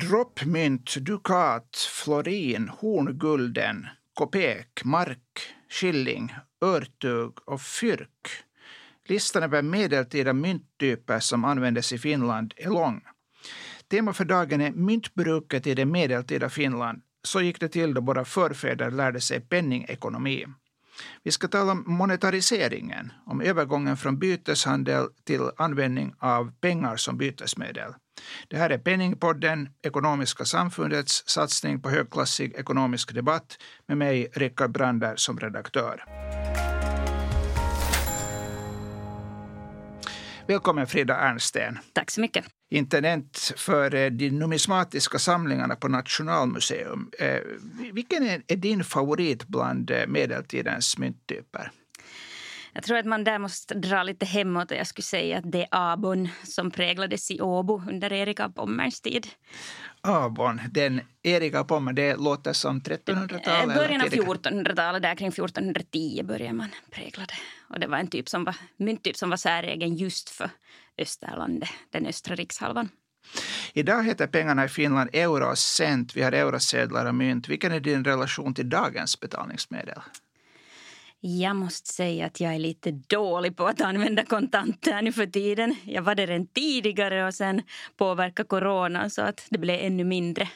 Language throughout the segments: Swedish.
Droppmynt, dukat, florin, horngulden, kopek, mark, skilling, örtug och fyrk. Listan över medeltida mynttyper som användes i Finland är lång. Tema för dagen är myntbruket i det medeltida Finland. Så gick det till då våra förfäder lärde sig penningekonomi. Vi ska tala om monetariseringen, om övergången från byteshandel till användning av pengar som bytesmedel. Det här är Penningpodden, Ekonomiska samfundets satsning på högklassig ekonomisk debatt med mig, Rickard Brander, som redaktör. Välkommen Frida Ernsten. Tack så mycket. Intendent för eh, de numismatiska samlingarna på Nationalmuseum. Eh, vilken är din favorit bland eh, medeltidens mynttyper? Jag tror att man där måste dra lite hemåt jag skulle säga att det är abon som präglades i Åbo under Erik av Pommerns tid. Abon, den Erik av Pommern, det låter som 1300-talet? Början av 1400-talet, där kring 1410 började man prägla det. Och det var en typ som var, mynttyp som var säregen just för Österlandet, den östra rikshalvan. Idag heter pengarna i Finland euro och cent. Vi har eurosedlar och mynt. Vilken är din relation till dagens betalningsmedel? Jag måste säga att jag är lite dålig på att använda kontanter nu för tiden. Jag var det redan tidigare och sen påverkade corona så att det blev ännu mindre.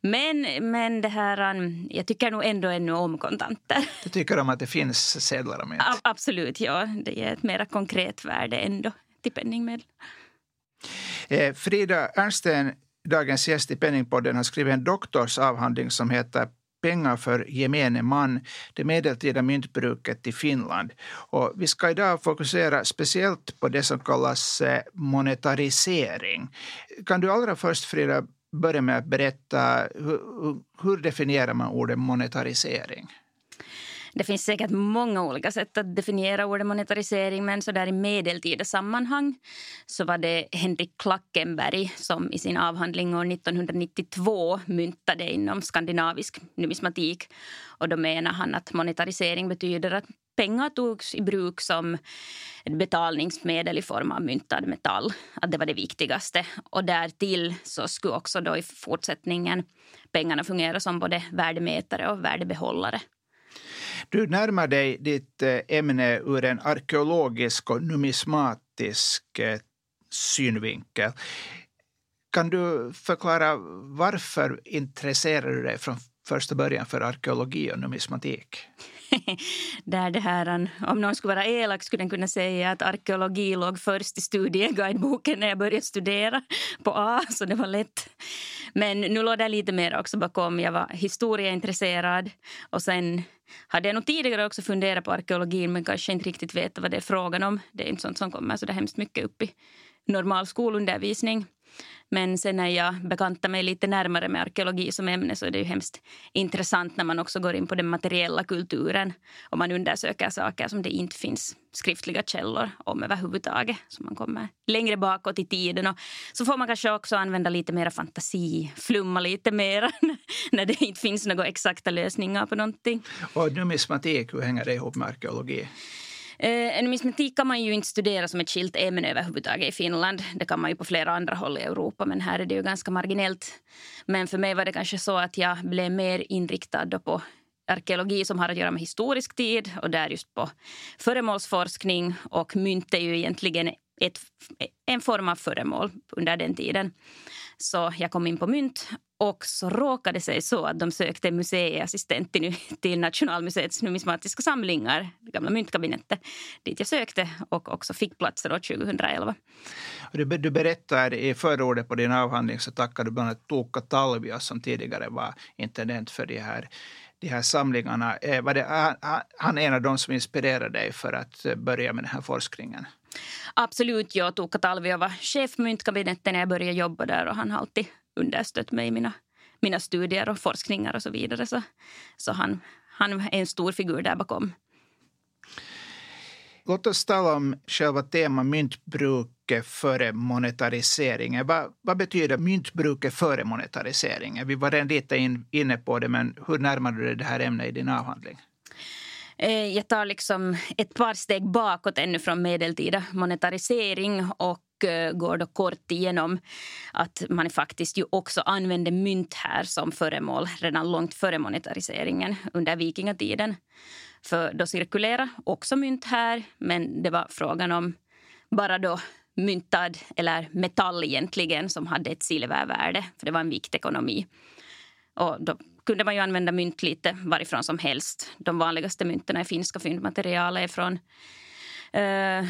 Men, men det här, um, jag tycker nog ändå ännu om kontanter. Du tycker om att det finns sedlar och mynt? Absolut, ja. Det ger ett mer konkret värde ändå till penningmedel. Eh, Frida Ernsten, dagens gäst i Penningpodden, har skrivit en doktorsavhandling som heter pengar för gemene man, det medeltida myntbruket i Finland. Och vi ska idag fokusera speciellt på det som kallas eh, monetarisering. Kan du allra först, Frida, börja med att berätta hur, hur definierar man ordet monetarisering? Det finns säkert många olika sätt att definiera ordet monetarisering men så där i medeltida sammanhang så var det Henrik Klackenberg som i sin avhandling år 1992 myntade inom skandinavisk numismatik. Och då menar han att monetarisering betyder att pengar togs i bruk som ett betalningsmedel i form av myntad metall. Att det var det viktigaste. Och därtill så skulle också då i fortsättningen pengarna fungera som både värdemätare och värdebehållare. Du närmar dig ditt eh, ämne ur en arkeologisk och numismatisk eh, synvinkel. Kan du förklara varför intresserar du dig från första början för arkeologi och numismatik? Där det här, um, om någon skulle vara elak skulle den kunna säga att arkeologi låg först i studieguideboken när jag började studera på A, så det var lätt. Men nu låg det lite mer också bakom. Jag var historieintresserad och sen hade jag nog tidigare också funderat på arkeologin men kanske inte riktigt veta vad det är frågan om. Det är inte sånt som kommer så där hemskt mycket upp i normal skolundervisning. Men sen när jag bekantar mig lite närmare med arkeologi som ämne så är det ju hemskt intressant när man också går in på den materiella kulturen och man undersöker saker som det inte finns skriftliga källor om överhuvudtaget. Så man kommer längre bakåt i tiden och så får man kanske också använda lite mer fantasi, flumma lite mer när det inte finns några exakta lösningar på någonting. Och numismatik, hur hänger det ihop med arkeologi? Eh, numismatik kan man ju inte studera som ett skilt ämne överhuvudtaget i Finland. Det kan man ju på flera andra håll i Europa, men här är det ju ganska marginellt. Men för mig var det kanske så att jag blev mer inriktad på arkeologi som har att göra med historisk tid och där just på föremålsforskning och mynt är ju egentligen ett, en form av föremål under den tiden. Så jag kom in på mynt och så råkade det sig så att de sökte museiassistent till, till Nationalmuseets numismatiska samlingar, det gamla myntkabinettet, dit jag sökte och också fick platser 2011. Du, du berättar i förordet på din avhandling så tackar du bland annat Tuukka Talvio som tidigare var intendent för de här de här samlingarna. Eh, var det, han är en av de som inspirerade dig för att eh, börja med den här forskningen? Absolut, jag Tuukka Talvio var chef för myntkabinettet när jag började jobba där och han har alltid understött mig i mina, mina studier och forskningar och så vidare. Så, så han, han är en stor figur där bakom. Låt oss tala om själva temat myntbruket före monetariseringen. Vad, vad betyder myntbruket före monetariseringen? Vi var redan lite in, inne på det, men hur närmar du dig det här ämnet i din avhandling? Eh, jag tar liksom ett par steg bakåt ännu från medeltida monetarisering och eh, går då kort igenom att man faktiskt ju också använde mynt här som föremål redan långt före monetariseringen under vikingatiden. För då cirkulerade också mynt här, men det var frågan om bara då myntad eller metall egentligen som hade ett silvervärde, för det var en viktekonomi. Och då kunde man ju använda mynt lite varifrån som helst. De vanligaste mynten i finska fyndmaterial är från eh,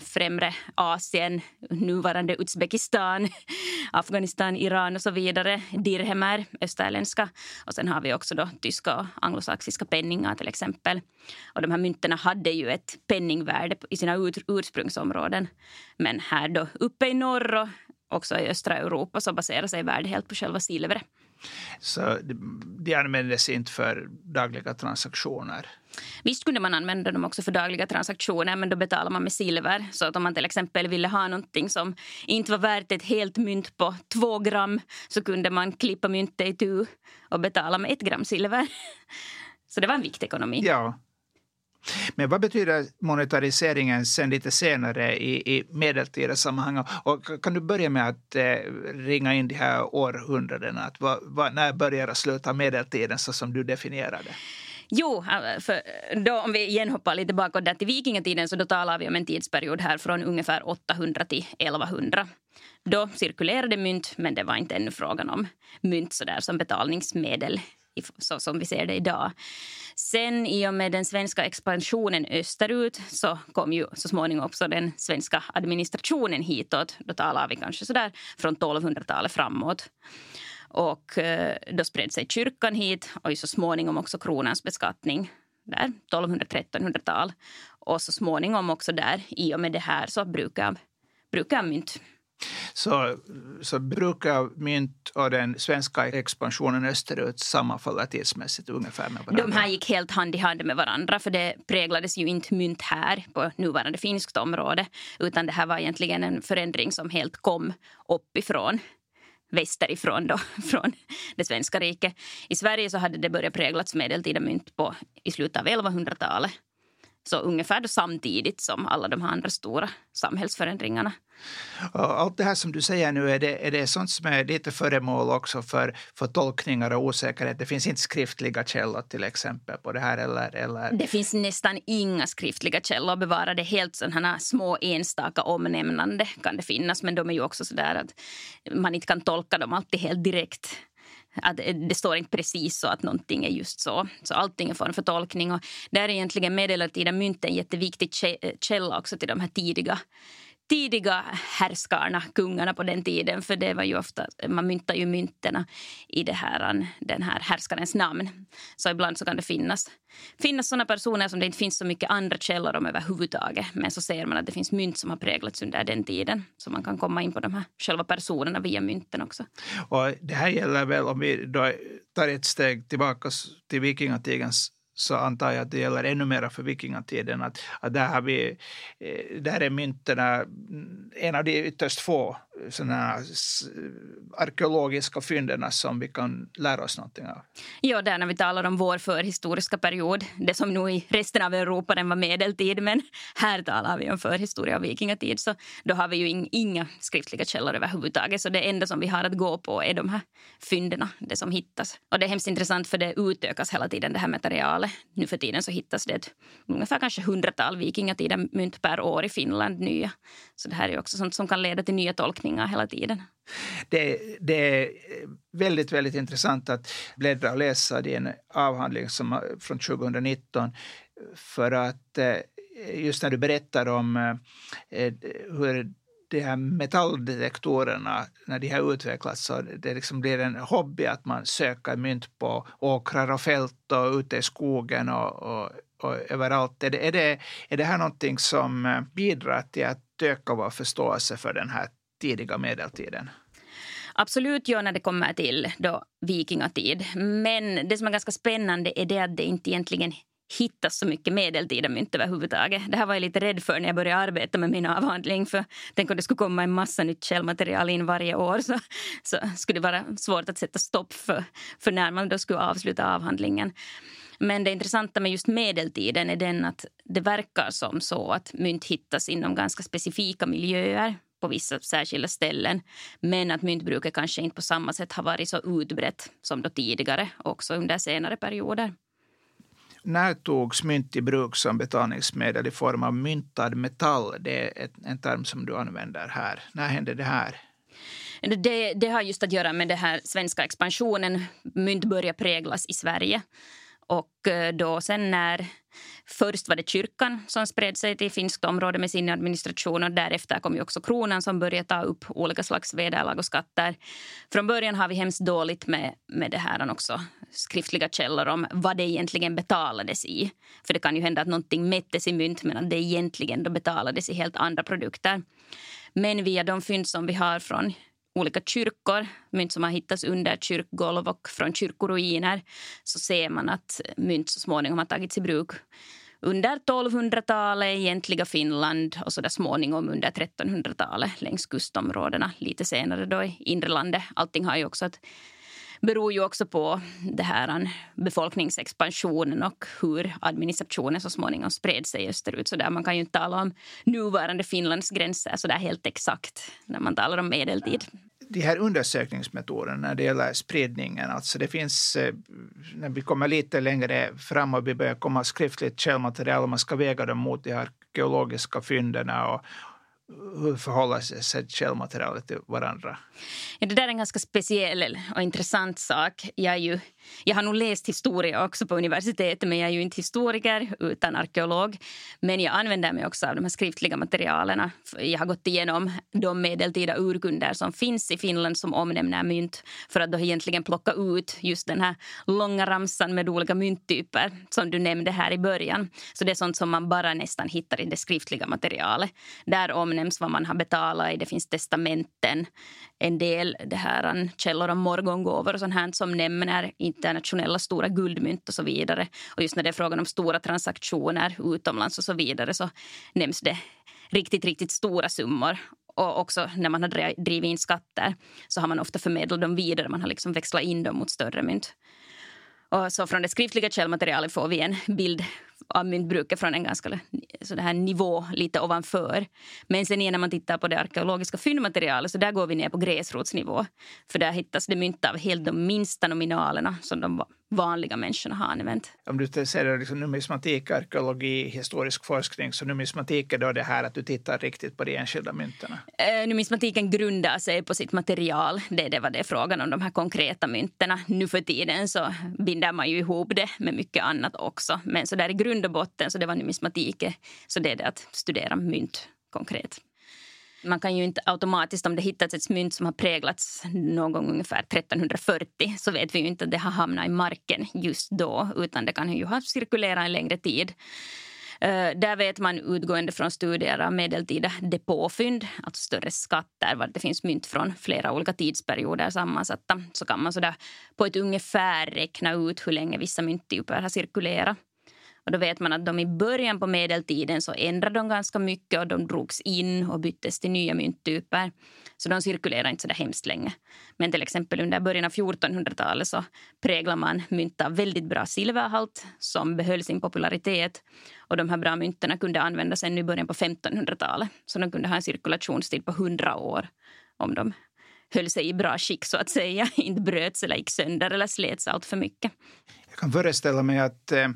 främre Asien, nuvarande Uzbekistan, Afghanistan, Iran och så vidare. Dirhemer, österländska. Och sen har vi också då tyska och anglosaxiska penningar till exempel. Och de här mynterna hade ju ett penningvärde i sina ursprungsområden. Men här då uppe i norr och också i östra Europa så baserar sig värdet helt på själva silvret. Så de användes inte för dagliga transaktioner? Visst kunde man använda dem också för dagliga transaktioner men då betalar man med silver. Så att om man till exempel ville ha någonting som inte var värt ett helt mynt på två gram så kunde man klippa myntet i tu och betala med ett gram silver. Så det var en viktig ekonomi. Ja, men vad betyder monetariseringen sen lite senare i, i medeltida sammanhang? Och kan du börja med att eh, ringa in de här århundradena? Att vad, vad, när börjar och slutar medeltiden så som du definierade? Jo, eh, för då, om vi igen hoppar lite bakåt där till vikingatiden så då talar vi om en tidsperiod här från ungefär 800 till 1100. Då cirkulerade mynt, men det var inte ännu frågan om mynt så där som betalningsmedel så som vi ser det idag. Sen i och med den svenska expansionen österut så kom ju så småningom också den svenska administrationen hitåt. Då talar vi kanske sådär från 1200-talet framåt. Och eh, då spred sig kyrkan hit och så småningom också kronans beskattning där 1200-1300-tal. Och så småningom också där, i och med det här, så brukar, brukar mynt så, så brukar mynt och den svenska expansionen österut sammanfalla tidsmässigt ungefär med varandra? De här gick helt hand i hand med varandra för det präglades ju inte mynt här på nuvarande finskt område utan det här var egentligen en förändring som helt kom uppifrån västerifrån då, från det svenska riket. I Sverige så hade det börjat präglats medeltida mynt på, i slutet av 1100-talet. Så ungefär samtidigt som alla de här andra stora samhällsförändringarna. Allt det här som du säger nu, är det, är det sånt som är lite föremål också för, för tolkningar och osäkerhet? Det finns inte skriftliga källor till exempel på det här? Eller, eller? Det finns nästan inga skriftliga källor bevarade. Helt sådana små enstaka omnämnande kan det finnas, men de är ju också så där att man inte kan tolka dem alltid helt direkt att eh, det står inte precis så att någonting är just så. Så allting är form för tolkning. Och där är egentligen medeltida mynt en jätteviktig eh, källa också till de här tidiga tidiga härskarna, kungarna på den tiden. För det var ju ofta, man myntar ju mynterna i det här, den här härskarens namn. Så ibland så kan det finnas, finnas såna personer som det inte finns så mycket andra källor om överhuvudtaget. Men så ser man att det finns mynt som har präglats under den tiden. Så man kan komma in på de här själva personerna via mynten också. Och det här gäller väl om vi då tar ett steg tillbaka till vikingatidens så antar jag att det gäller ännu mer för vikingatiden. Att, att där, har vi, eh, där är mynten mm, en av de ytterst få såna arkeologiska fynden som vi kan lära oss någonting av. Ja, där när vi talar om vår förhistoriska period, det som nu i resten av Europa den var medeltid, men här talar vi om förhistoria och vikingatid, så då har vi ju inga skriftliga källor överhuvudtaget, så det enda som vi har att gå på är de här fynden, det som hittas. Och det är hemskt intressant för det utökas hela tiden det här materialet. Nu för tiden så hittas det ungefär kanske hundratal vikingatida mynt per år i Finland, nya. Så det här är också sånt som kan leda till nya tolkningar hela tiden. Det, det, är väldigt, väldigt intressant att bläddra och läsa din avhandling som, från 2019 för att eh, just när du berättar om eh, eh, hur de här metalldetektorerna, när de har utvecklats, så det liksom blir en hobby att man söker mynt på åkrar och fält och ute i skogen och, och, och överallt. Är det, är, det, är det här någonting som bidrar till att öka vår förståelse för den här tidiga medeltiden? Absolut ja, när det kommer till då vikingatid. Men det som är ganska spännande är det att det inte egentligen hittas så mycket medeltida mynt överhuvudtaget. Det här var jag lite rädd för när jag började arbeta med min avhandling. För tänk om det skulle komma en massa nytt källmaterial in varje år så, så skulle det vara svårt att sätta stopp för, för när man då skulle avsluta avhandlingen. Men det intressanta med just medeltiden är den att det verkar som så att mynt hittas inom ganska specifika miljöer på vissa särskilda ställen. Men att myntbruket kanske inte på samma sätt har varit så utbrett som då tidigare, också under senare perioder. När togs mynt i bruk som betalningsmedel i form av myntad metall? Det är en term som du använder här. När hände det här? Det, det har just att göra med den här svenska expansionen. Mynt började präglas i Sverige. Och eh, då sen när Först var det kyrkan som spred sig till finskt område med sin administration och därefter kom ju också kronan som började ta upp olika slags vederlag och skatter. Från början har vi hemskt dåligt med, med det här också skriftliga källor om vad det egentligen betalades i. För det kan ju hända att någonting mättes i mynt men att det egentligen då betalades i helt andra produkter. Men via de fynd som vi har från olika kyrkor, mynt som har hittats under kyrkgolv och från kyrkoruiner så ser man att mynt så småningom har tagits i bruk under 1200-talet i egentliga Finland och så där småningom under 1300-talet längs kustområdena. Lite senare då i inre landet. Allting har ju också att beror ju också på det här befolkningsexpansionen och hur administrationen så småningom spred sig österut. Så där man kan ju inte tala om nuvarande Finlands gränser så där helt exakt när man talar om medeltid de här undersökningsmetoderna när det gäller spridningen. Alltså det finns, eh, när vi kommer lite längre fram och vi börjar komma skriftligt källmaterial och man ska väga dem mot de arkeologiska fynden och, hur förhåller sig källmaterialet till varandra? Ja, det där är en ganska speciell och intressant sak. Jag, ju, jag har nog läst historia också på universitetet men jag är ju inte historiker utan arkeolog. Men jag använder mig också av de här skriftliga materialen. Jag har gått igenom de medeltida urkunder som finns i Finland som omnämner mynt för att då egentligen plocka ut just den här långa ramsan med olika mynttyper som du nämnde här i början. Så det är sånt som man bara nästan hittar i det skriftliga materialet. Där omnämns nämns vad man har betalat i, det finns testamenten en del det här, källor om morgongåvor och sånt här som nämner internationella stora guldmynt och så vidare. Och just när det är frågan om stora transaktioner utomlands och så vidare så nämns det riktigt, riktigt stora summor. Och också när man har drivit in skatter så har man ofta förmedlat dem vidare. Man har liksom växlat in dem mot större mynt. Och så från det skriftliga källmaterialet får vi en bild av myntbruket från en ganska så det här nivå lite ovanför. Men sen när man tittar på det arkeologiska fyndmaterialet så där går vi ner på gräsrotsnivå. För där hittas det mynt av helt de minsta nominalerna som de vanliga människorna har använt. Om du ser liksom numismatik, arkeologi, historisk forskning så numismatik är då det här att du tittar riktigt på de enskilda mynten? Eh, numismatiken grundar sig på sitt material. Det är det vad det frågan om, de här konkreta mynten. Nu för tiden så binder man ju ihop det med mycket annat också. Men så där i grund och botten så det var numismatik. Så det är det att studera mynt konkret. Man kan ju inte automatiskt, om det hittats ett mynt som har präglats någon gång ungefär 1340 så vet vi ju inte att det har hamnat i marken just då utan det kan ju ha cirkulerat en längre tid. Uh, där vet man utgående från studier av medeltida depåfynd, alltså större skatter, var det finns mynt från flera olika tidsperioder sammansatta, så kan man sådär på ett ungefär räkna ut hur länge vissa mynttyper har cirkulerat. Och då vet man att de i början på medeltiden så ändrade de ganska mycket och de drogs in och byttes till nya mynttyper. Så de cirkulerade inte så där hemskt länge. Men till exempel under början av 1400-talet så präglade man mynt av väldigt bra silverhalt som behöll sin popularitet. Och de här bra mynten kunde användas ännu i början på 1500-talet. Så de kunde ha en cirkulationstid på 100 år om de höll sig i bra skick så att säga. Inte bröts eller gick sönder eller slets allt för mycket. Jag kan föreställa mig att eh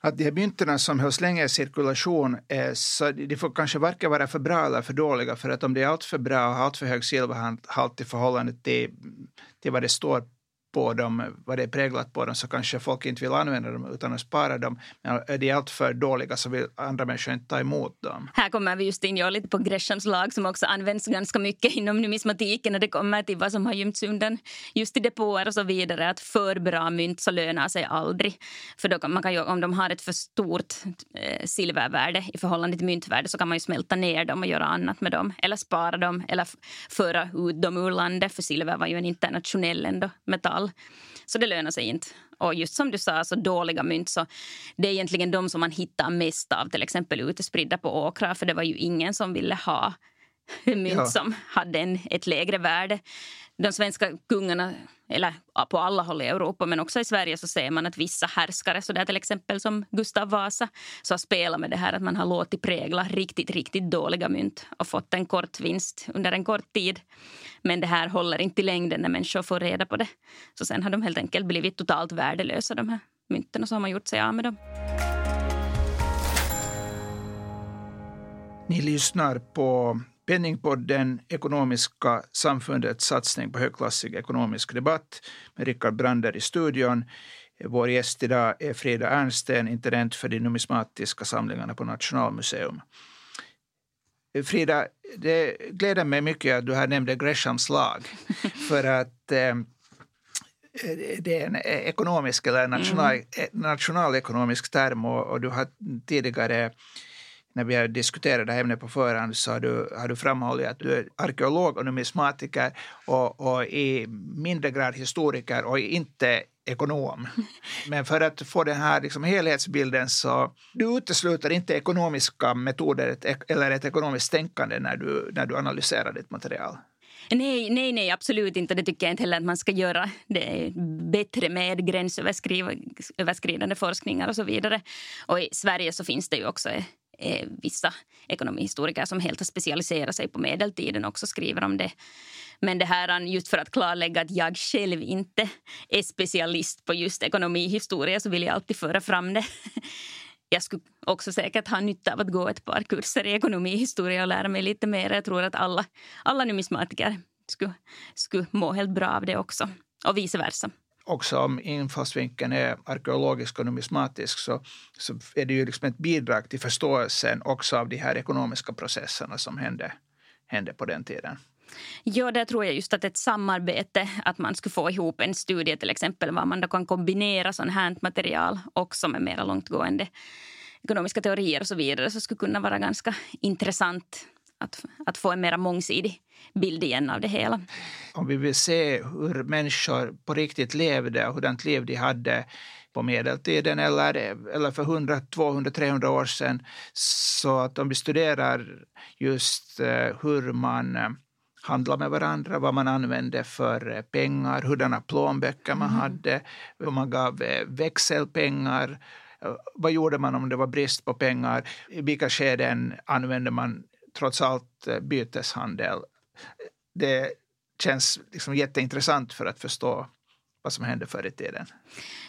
att de här mynten som hölls länge i cirkulation är, så de får kanske varken vara för bra eller för dåliga för att om det är alltför bra och har alltför hög silverhalt i förhållande till, till vad det står på dem, vad det är präglat på dem, så kanske folk inte vill använda dem utan att spara dem. Men är de alltför dåliga så vill andra människor inte ta emot dem. Här kommer vi just in lite på Greshams lag som också används ganska mycket inom numismatiken när det kommer till vad som har gömts undan just i depåer och så vidare. Att för bra mynt så lönar sig aldrig. För då kan man kan ju, om de har ett för stort eh, silvervärde i förhållande till myntvärde så kan man ju smälta ner dem och göra annat med dem. Eller spara dem eller föra ut dem ur landet. För silver var ju en internationell ändå metall så det lönar sig inte. Och just som du sa, så dåliga mynt, så det är egentligen de som man hittar mest av, till exempel utespridda på åkrar, för det var ju ingen som ville ha mynt ja. som hade en, ett lägre värde de svenska kungarna, eller på alla håll i Europa men också i Sverige så ser man att vissa härskare, så där till exempel som Gustav Vasa, så har spelat med det här att man har låtit prägla riktigt, riktigt dåliga mynt och fått en kort vinst under en kort tid. Men det här håller inte i längden när människor får reda på det. Så sen har de helt enkelt blivit totalt värdelösa de här mynten och så har man gjort sig av med dem. Ni lyssnar på Penningpodden, Ekonomiska samfundets satsning på högklassig ekonomisk debatt med Rickard Brander i studion. Vår gäst idag är Frida Ernsten, intendent för de numismatiska samlingarna på Nationalmuseum. Frida, det gläder mig mycket att du här nämnde Greshams lag. För att eh, det är en ekonomisk eller national, mm. nationalekonomisk term och, och du har tidigare när vi har diskuterat det här ämnet på förhand så har du, har du framhållit att du är arkeolog och numismatiker och, och i mindre grad historiker och inte ekonom. Men för att få den här liksom helhetsbilden så du utesluter inte ekonomiska metoder eller ett ekonomiskt tänkande när du, när du analyserar ditt material. Nej, nej, nej, absolut inte. Det tycker jag inte heller att man ska göra. Det är bättre med gränsöverskridande forskningar och så vidare. Och i Sverige så finns det ju också eh, vissa ekonomihistoriker som helt har specialiserat sig på medeltiden också skriver om det. Men det här just för att klarlägga att jag själv inte är specialist på just ekonomihistoria så vill jag alltid föra fram det. Jag skulle också säkert ha nytta av att gå ett par kurser i ekonomihistoria och lära mig lite mer. Jag tror att alla, alla numismatiker skulle, skulle må helt bra av det också. Och vice versa också om infallsvinkeln är arkeologisk och numismatisk så, så är det ju liksom ett bidrag till förståelsen också av de här ekonomiska processerna som hände, hände på den tiden. Ja, där tror jag just att ett samarbete, att man skulle få ihop en studie till exempel, var man då kan kombinera sånt här material också med mera långtgående ekonomiska teorier och så vidare, så skulle kunna vara ganska intressant att, att få en mer mångsidig bild igen av det hela. Om vi vill se hur människor på riktigt levde och hurdant liv de hade på medeltiden eller, eller för 100, 200, 300 år sedan. Så att om vi studerar just eh, hur man eh, handla med varandra, vad man använde för eh, pengar, hurdana plånböcker man mm. hade, hur man gav växelpengar, vad gjorde man om det var brist på pengar, i vilka skeden använde man trots allt byteshandel. Det känns liksom jätteintressant för att förstå vad som hände förr i tiden.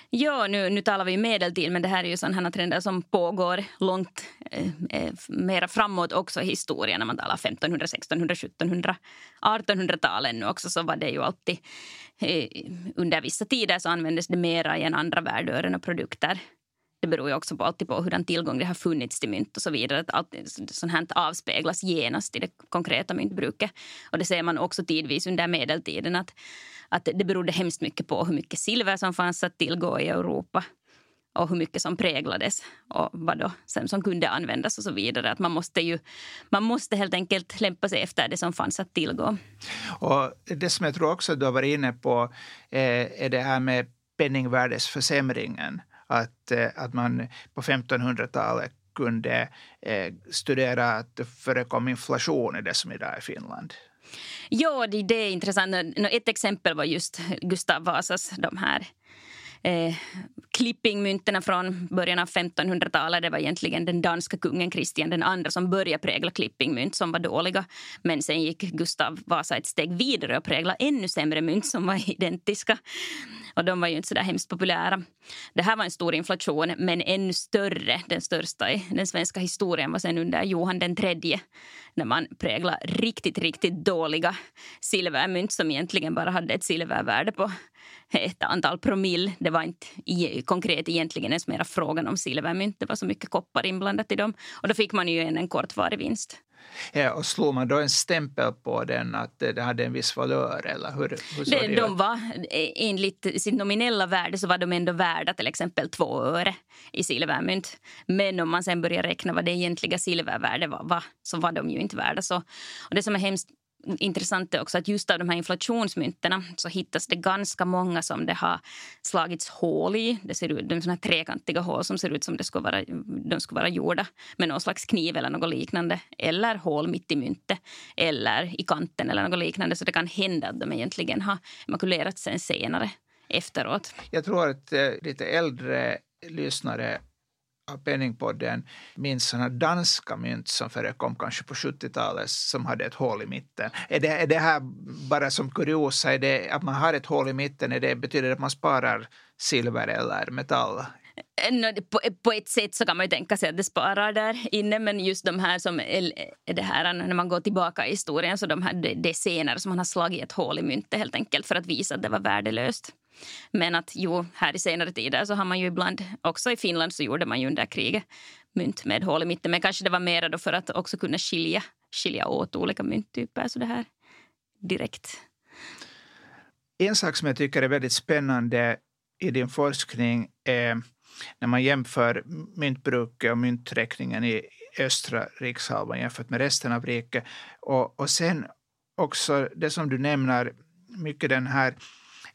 Ja, nu, nu talar vi medeltid, men det här är ju sådana trender som pågår långt eh, eh mera framåt också i historien. När man talar 1500, 1600, 1700, 1800-talen nu också så var det ju alltid eh, under vissa tider så användes det mera i en andra värdeören och produkter det beror ju också på, alltid på hur tillgång det har funnits till mynt och så vidare. Att allt sånt här avspeglas genast i det konkreta myntbruket. Och det ser man också tidvis under medeltiden att, att det berodde hemskt mycket på hur mycket silver som fanns att tillgå i Europa och hur mycket som präglades och vad då sen som kunde användas och så vidare. Att man måste ju man måste helt enkelt lämpa sig efter det som fanns att tillgå. Och det som jag tror också du har varit inne på eh, är det här med penningvärdesförsämringen att, eh, att man på 1500-talet kunde eh, studera att det förekom inflation i det som idag är Finland. Ja, det, det är intressant. Ett exempel var just Gustav Vasas de här eh, klippingmynten från början av 1500-talet. Det var egentligen den danska kungen Kristian II som började prägla klippingmynt som var dåliga. Men sen gick Gustav Vasa ett steg vidare och präglade ännu sämre mynt som var identiska. Och de var ju inte så där hemskt populära. Det här var en stor inflation, men ännu större, den största i den svenska historien var sen under Johan den tredje när man präglade riktigt, riktigt dåliga silvermynt som egentligen bara hade ett silvervärde på ett antal promille. Det var inte konkret egentligen ens mera frågan om silvermynt. Det var så mycket koppar inblandat i dem. Och då fick man ju en, en kortvarig vinst. Ja, och slog man då en stämpel på den att det hade en viss valör? Eller hur, hur det, det de var, enligt sitt nominella värde så var de ändå värda till exempel två öre i silvermynt. Men om man sen börjar räkna vad det egentliga silvervärdet var, var så var de ju inte värda så. Och det som är hemskt intressant är också att just av de här inflationsmynten så hittas det ganska många som det har slagits hål i. Det ser ut, de såna trekantiga hål som ser ut som det skulle vara, de skulle vara gjorda med någon slags kniv eller något liknande. Eller hål mitt i myntet eller i kanten eller något liknande. Så det kan hända att de egentligen har makulerat sen senare efteråt. Jag tror att eh, lite äldre lyssnare av Penningpodden minns sådana danska mynt som förekom kanske på 70-talet som hade ett hål i mitten. Är det, är det här bara som kuriosa, är det att man har ett hål i mitten, är det, betyder det att man sparar silver eller metall? På ett sätt så kan man ju tänka sig att det sparar där inne men just de här som är det här när man går tillbaka i historien så de här det är senare som man har slagit ett hål i myntet helt enkelt för att visa att det var värdelöst. Men att jo, här i senare tider så har man ju ibland, också i Finland så gjorde man ju under kriget mynt med hål i mitten. Men kanske det var mer då för att också kunna skilja, skilja åt olika mynttyper så det här direkt. En sak som jag tycker är väldigt spännande i din forskning är när man jämför myntbruket och mynträkningen i östra rikshalvan jämfört med resten av riket. Och, och sen också det som du nämner, mycket den här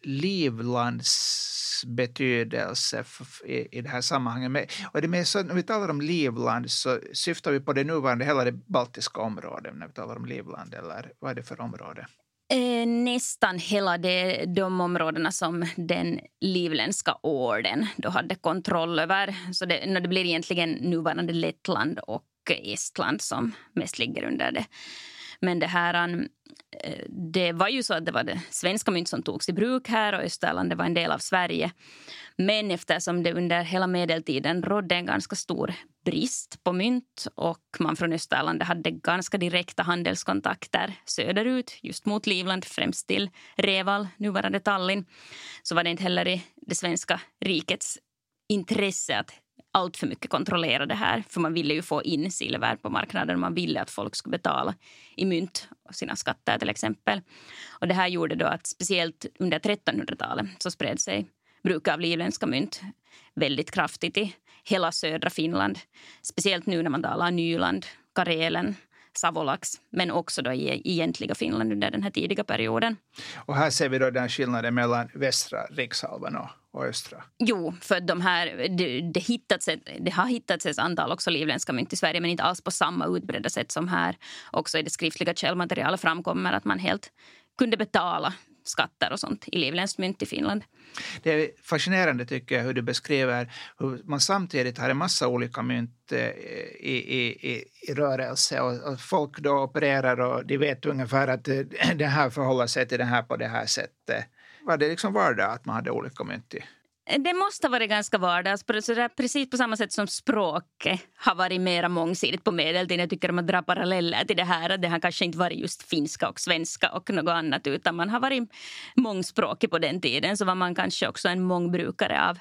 livlands betydelse i, i det här sammanhanget. och det med så, när vi talar om livland så syftar vi på det nuvarande hela det baltiska området när vi talar om livland, eller vad är det för område? Eh, nästan hela det, de områdena som den livländska orden då hade kontroll över. Så det, det blir egentligen nuvarande Lettland och Estland som mest ligger under det men det här, um, eh, det var ju så att det var det svenska mynt som togs i bruk här och Österland var en del av Sverige. Men eftersom det under hela medeltiden rådde en ganska stor brist på mynt och man från Österland hade ganska direkta handelskontakter söderut, just mot Livland, främst till Reval, nuvarande Tallinn, så var det inte heller i det svenska rikets intresse att allt för mycket kontrollera det här. För man ville ju få in silver på marknaden. Man ville att folk skulle betala i mynt sina skatter till exempel. Och det här gjorde då att speciellt under 1300-talet så spred sig bruk av livländska mynt väldigt kraftigt i hela södra Finland. Speciellt nu när man talar Nyland, Karelen, Savolax men också då i egentliga Finland under den här tidiga perioden. Och här ser vi då den skillnaden mellan västra rikshalvan och, och östra. Jo, för de här, det, det, hittats ett, det har hittats ett antal också livländska mynt i Sverige men inte alls på samma utbredda sätt som här. Också i det skriftliga källmaterialet framkommer att man helt kunde betala skatter och sånt i livländskt mynt i Finland. Det är fascinerande tycker jag hur du beskriver hur man samtidigt har en massa olika mynt eh, i, i, i, i rörelse och, och, folk då opererar och de vet ungefär att eh, det här förhåller sig till det här på det här sättet. Var det liksom vardag att man hade olika mynt i eh, det måste ha varit ganska vardags, precis på samma sätt som språket har varit mer mångsidigt på medeltiden. Jag tycker att man drar paralleller till det här. Det har kanske inte varit just finska och svenska och något annat utan man har varit mångspråkig på den tiden. Så var man kanske också en mångbrukare av,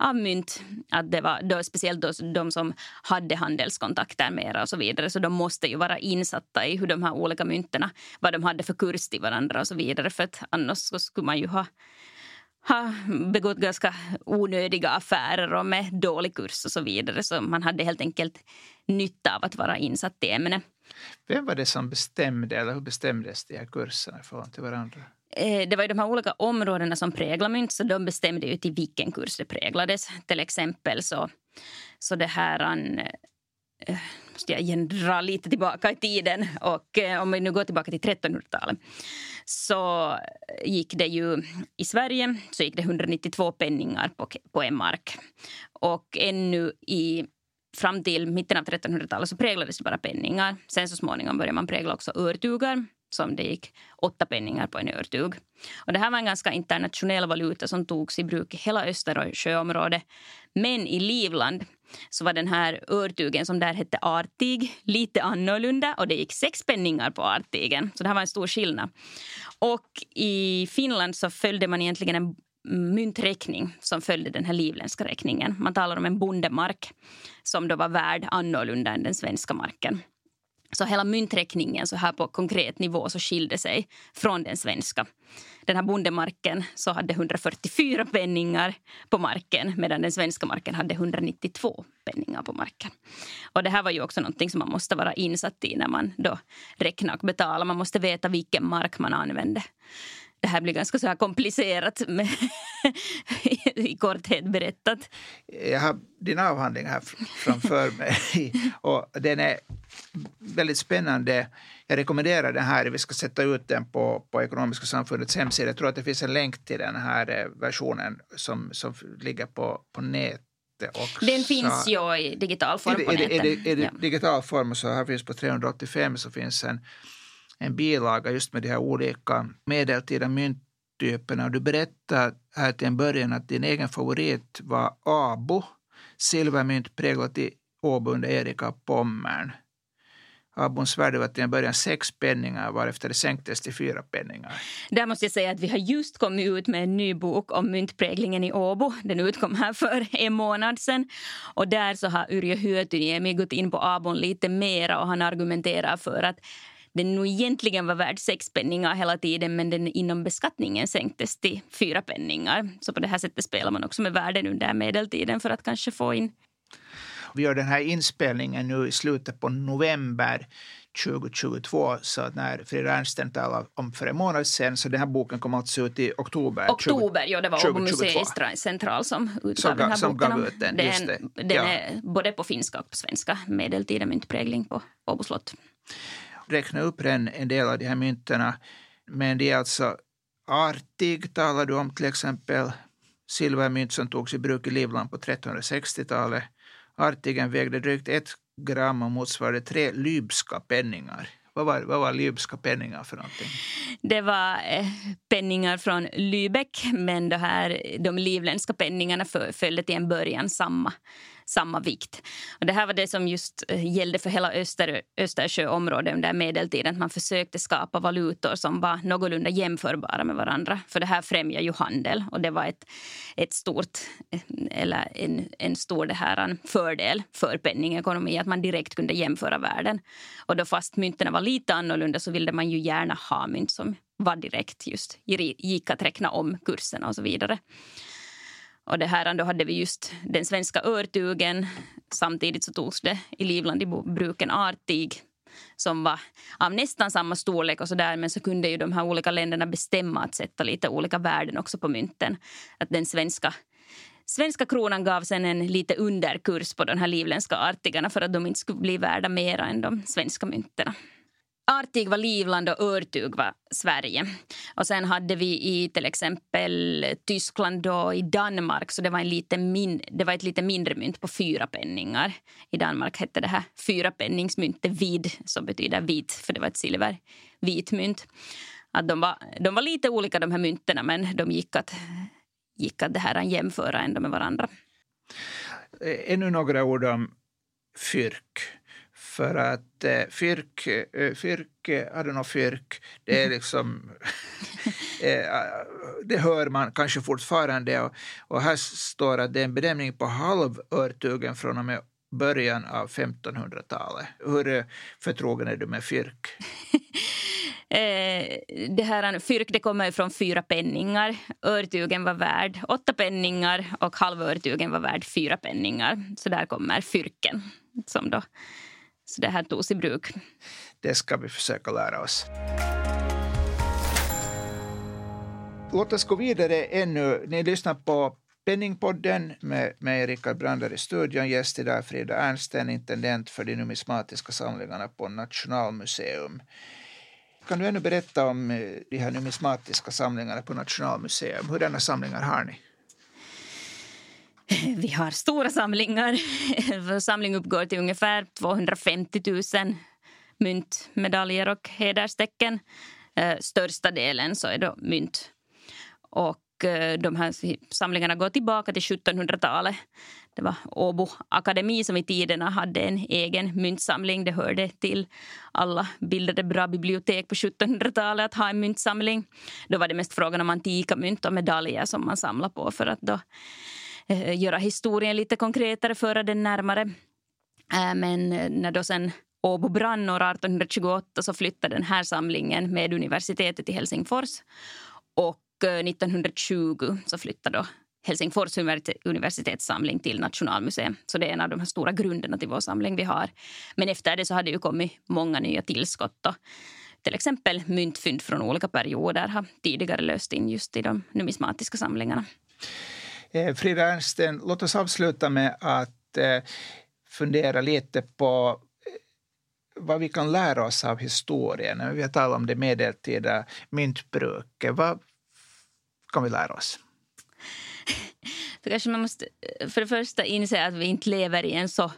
av mynt. Att det var då, speciellt då, de som hade handelskontakter med och så vidare. Så de måste ju vara insatta i hur de här olika mynterna, vad de hade för kurs till varandra och så vidare. För att annars skulle man ju ha ha begått ganska onödiga affärer och med dålig kurs och så vidare. Så man hade helt enkelt nytta av att vara insatt i ämnet. Vem var det som bestämde, eller hur bestämdes de här kurserna i förhållande till varandra? Eh, det var ju de här olika områdena som präglade mynt, så de bestämde ju till vilken kurs det präglades. Till exempel så, så det här Eh, måste jag dra lite tillbaka i tiden. Och eh, om vi nu går tillbaka till 1300-talet så gick det ju i Sverige så gick det 192 penningar på, på en mark. Och ännu i fram till mitten av 1300-talet så präglades det bara penningar. Sen så småningom började man prägla också örtugar som det gick åtta penningar på en örtug. Och det här var en ganska internationell valuta som togs i bruk i hela Östersjöområdet. Men i Livland så var den här örtugen som där hette artig lite annorlunda och det gick sex penningar på artigen. Så det här var en stor skillnad. Och i Finland så följde man egentligen en mynträkning som följde den här livländska räkningen. Man talar om en bondemark som då var värd annorlunda än den svenska marken. Så hela mynträkningen så här på konkret nivå så skilde sig från den svenska. Den här bondemarken så hade 144 penningar på marken medan den svenska marken hade 192 penningar på marken. Och det här var ju också någonting som man måste vara insatt i när man då räknar och betalar. Man måste veta vilken mark man använde det här blir ganska så här komplicerat med, i korthet berättat. Jag har din avhandling här framför mig och den är väldigt spännande. Jag rekommenderar den här. Vi ska sätta ut den på, på Ekonomiska samfundets hemsida. Jag tror att det finns en länk till den här eh, versionen som, som ligger på, på nätet. Också. Den finns ju i digital form på nätet. Är det, är det, digital form så här finns på 385 så finns en en bilaga just med de här olika medeltida mynttyperna. Du berättade här till en början att din egen favorit var Abo, silvermynt präglat i Åbo under Erika Pommern. Abons värde var till en början sex penningar varefter det sänktes till fyra penningar. Där måste jag säga att vi har just kommit ut med en ny bok om myntpräglingen i Åbo. Den utkom här för en månad sen. Och där så har Yrjö Hyötyniemi gått in på Abon lite mera och han argumenterar för att den nog egentligen var värd sex penningar hela tiden men den inom beskattningen sänktes till fyra penningar. Så på det här sättet spelar man också med värden under medeltiden för att kanske få in vi gör den här inspelningen nu i slutet på november 2022. Så när Frida Ernsten talade om för en månad sedan så den här boken kom alltså ut i oktober. Oktober, 20, ja det var Åbo museicentral som utgav den här som boken. Gav ut den, den, den ja. är både på finska och på svenska. Medeltida myntprägling på Åbo slott räkna upp en, en del av de här mynterna. Men det är alltså artig talar du om till exempel silvermynt som togs i bruk i Livland på 1360-talet. Artigen vägde drygt ett gram och motsvarade tre lybska penningar. Vad var, vad var lybska penningar för någonting? Det var eh, penningar från Lübeck men det här, de livländska penningarna följde till en början samma samma vikt. Och det här var det som just eh, gällde för hela Öster, Östersjöområdet under medeltiden. Man försökte skapa valutor som var någorlunda jämförbara med varandra. För det här främjar ju handel och det var ett, ett stort, eh, eller en, en stor det här, en fördel för penningekonomi att man direkt kunde jämföra värden. Och då fast mynten var lite annorlunda så ville man ju gärna ha mynt som var direkt just gick att räkna om kurserna och så vidare. Och det här, då hade vi just den svenska örtugen. Samtidigt så togs det i Livland i bruken artig som var av nästan samma storlek och så där, men så kunde ju de här olika länderna bestämma att sätta lite olika värden också på mynten. Att den svenska Svenska kronan gav sen en lite underkurs på de här livländska artigarna för att de inte skulle bli värda mer än de svenska mynten. Artig var Livland och Örtug var Sverige. Och sen hade vi i till exempel Tyskland och i Danmark så det var, en lite min, det var ett lite mindre mynt på fyra penningar. I Danmark hette det här fyrapenningsmyntet vid, som betyder vit, för det var ett silver vitmynt. Att de, var, de var lite olika de här mynten men de gick att, gick att det här jämföra ändå med varandra. Eh, ännu några ord om fyrk. För att eh, fyrk, eh, fyrk, Adonov fyrk, det är liksom... eh, det hör man kanske fortfarande. Och, och här står att det är en benämning på halvörtugen från och med början av 1500-talet. Hur eh, förtrogen är du med fyrk? Eh, det här fyrk det kommer från fyra penningar. Örtugen var värd åtta penningar och halvörtugen var värd fyra penningar. Så där kommer fyrken som då så det här togs i bruk. Det ska vi försöka lära oss. Låt oss gå vidare ännu. Ni lyssnar på Penningpodden med mig, Rickard Brander i studion. Gäst idag Frida Ernsten, intendent för de numismatiska samlingarna på Nationalmuseum. Kan du ännu berätta om eh, de här numismatiska samlingarna på Nationalmuseum? Hurdana samlingar har ni? Vi har stora samlingar. Vår samling uppgår till ungefär 250 000 mynt, medaljer och hederstecken. Eh, största delen så är då mynt. Och eh, de här samlingarna går tillbaka till 1700-talet. Det var Åbo akademi som i tiderna hade en egen myntsamling. Det hörde till alla bildade bra bibliotek på 1700-talet att ha en myntsamling. Då var det mest frågan om antika mynt och medaljer som man samlade på för att då Eh, göra historien lite konkretare, föra den närmare. Eh, men eh, när då sen Åbo brann år 1828 så flyttade den här samlingen med universitetet till Helsingfors. Och 1920 så flyttade då Helsingfors universitetssamling till Nationalmuseum. Så det är en av de här stora grunderna till vår samling vi har. Men efter det så har det ju kommit många nya tillskott. Då. Till exempel myntfynd från olika perioder har tidigare löst in just i de numismatiska samlingarna. Eh, Frida Ernsten, låt oss avsluta med att eh, fundera lite på eh, vad vi kan lära oss av historien. Vi har talat om det medeltida myntbruket. Vad kan vi lära oss? Så kanske man måste för det första inse att vi inte lever i en så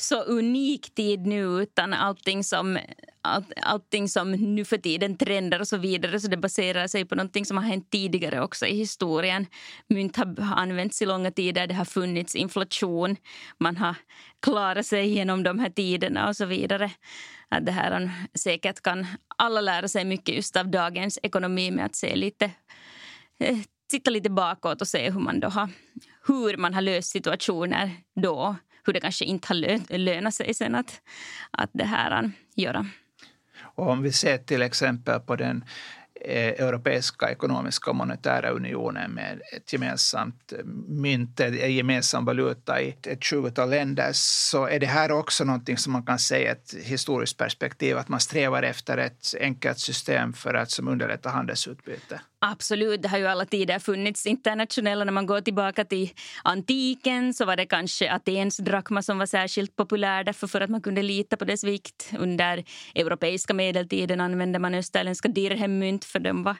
så unik tid nu utan allting som, all, allting som nu för tiden trendar och så vidare så det baserar sig på någonting som har hänt tidigare också i historien. Mynt har använts i långa tider, det har funnits inflation, man har klarat sig genom de här tiderna och så vidare. Att det här säkert kan alla lära sig mycket just av dagens ekonomi med att se lite eh, titta lite bakåt och se hur man, då har, hur man har löst situationer då hur det kanske inte har lönat sig sen att, att det här äh, göra. Och om vi ser till exempel på den eh, Europeiska ekonomiska och monetära unionen med ett gemensamt eh, mynt, eh, en gemensam valuta i ett tjugotal länder så är det här också någonting som man kan säga ett historiskt perspektiv att man strävar efter ett enkelt system för att som underlätta handelsutbyte. Absolut, det har ju alla tider funnits internationella. När man går tillbaka till antiken så var det kanske Atens drakma som var särskilt populär därför för att man kunde lita på dess vikt. Under europeiska medeltiden använde man österländska dirhemmynt för de var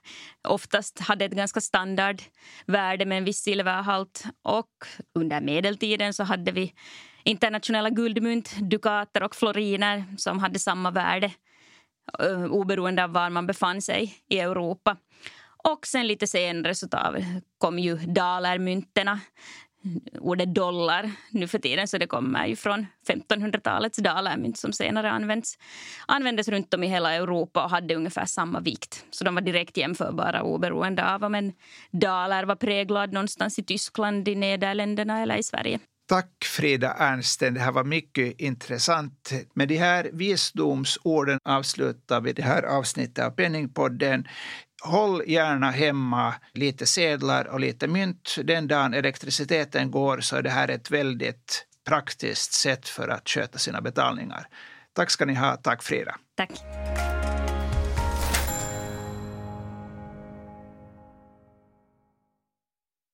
oftast hade ett ganska standardvärde med en viss silverhalt. Och under medeltiden så hade vi internationella guldmynt, dukater och floriner som hade samma värde eh, oberoende av var man befann sig i Europa. Och sen lite senare så kom ju dalermynterna ordet dollar nu för tiden så det kommer ju från 1500-talets dalermynt som senare används, användes runt om i hela Europa och hade ungefär samma vikt. Så de var direkt jämförbara oberoende av om en daler var präglad någonstans i Tyskland, i Nederländerna eller i Sverige. Tack Frida Ernsten, det här var mycket intressant. Med de här visdomsorden avslutar vi det här avsnittet av Penningpodden. Håll gärna hemma lite sedlar och lite mynt. Den dagen elektriciteten går så är det här ett väldigt praktiskt sätt för att sköta sina betalningar. Tack ska ni ha. Tack Frida. Tack.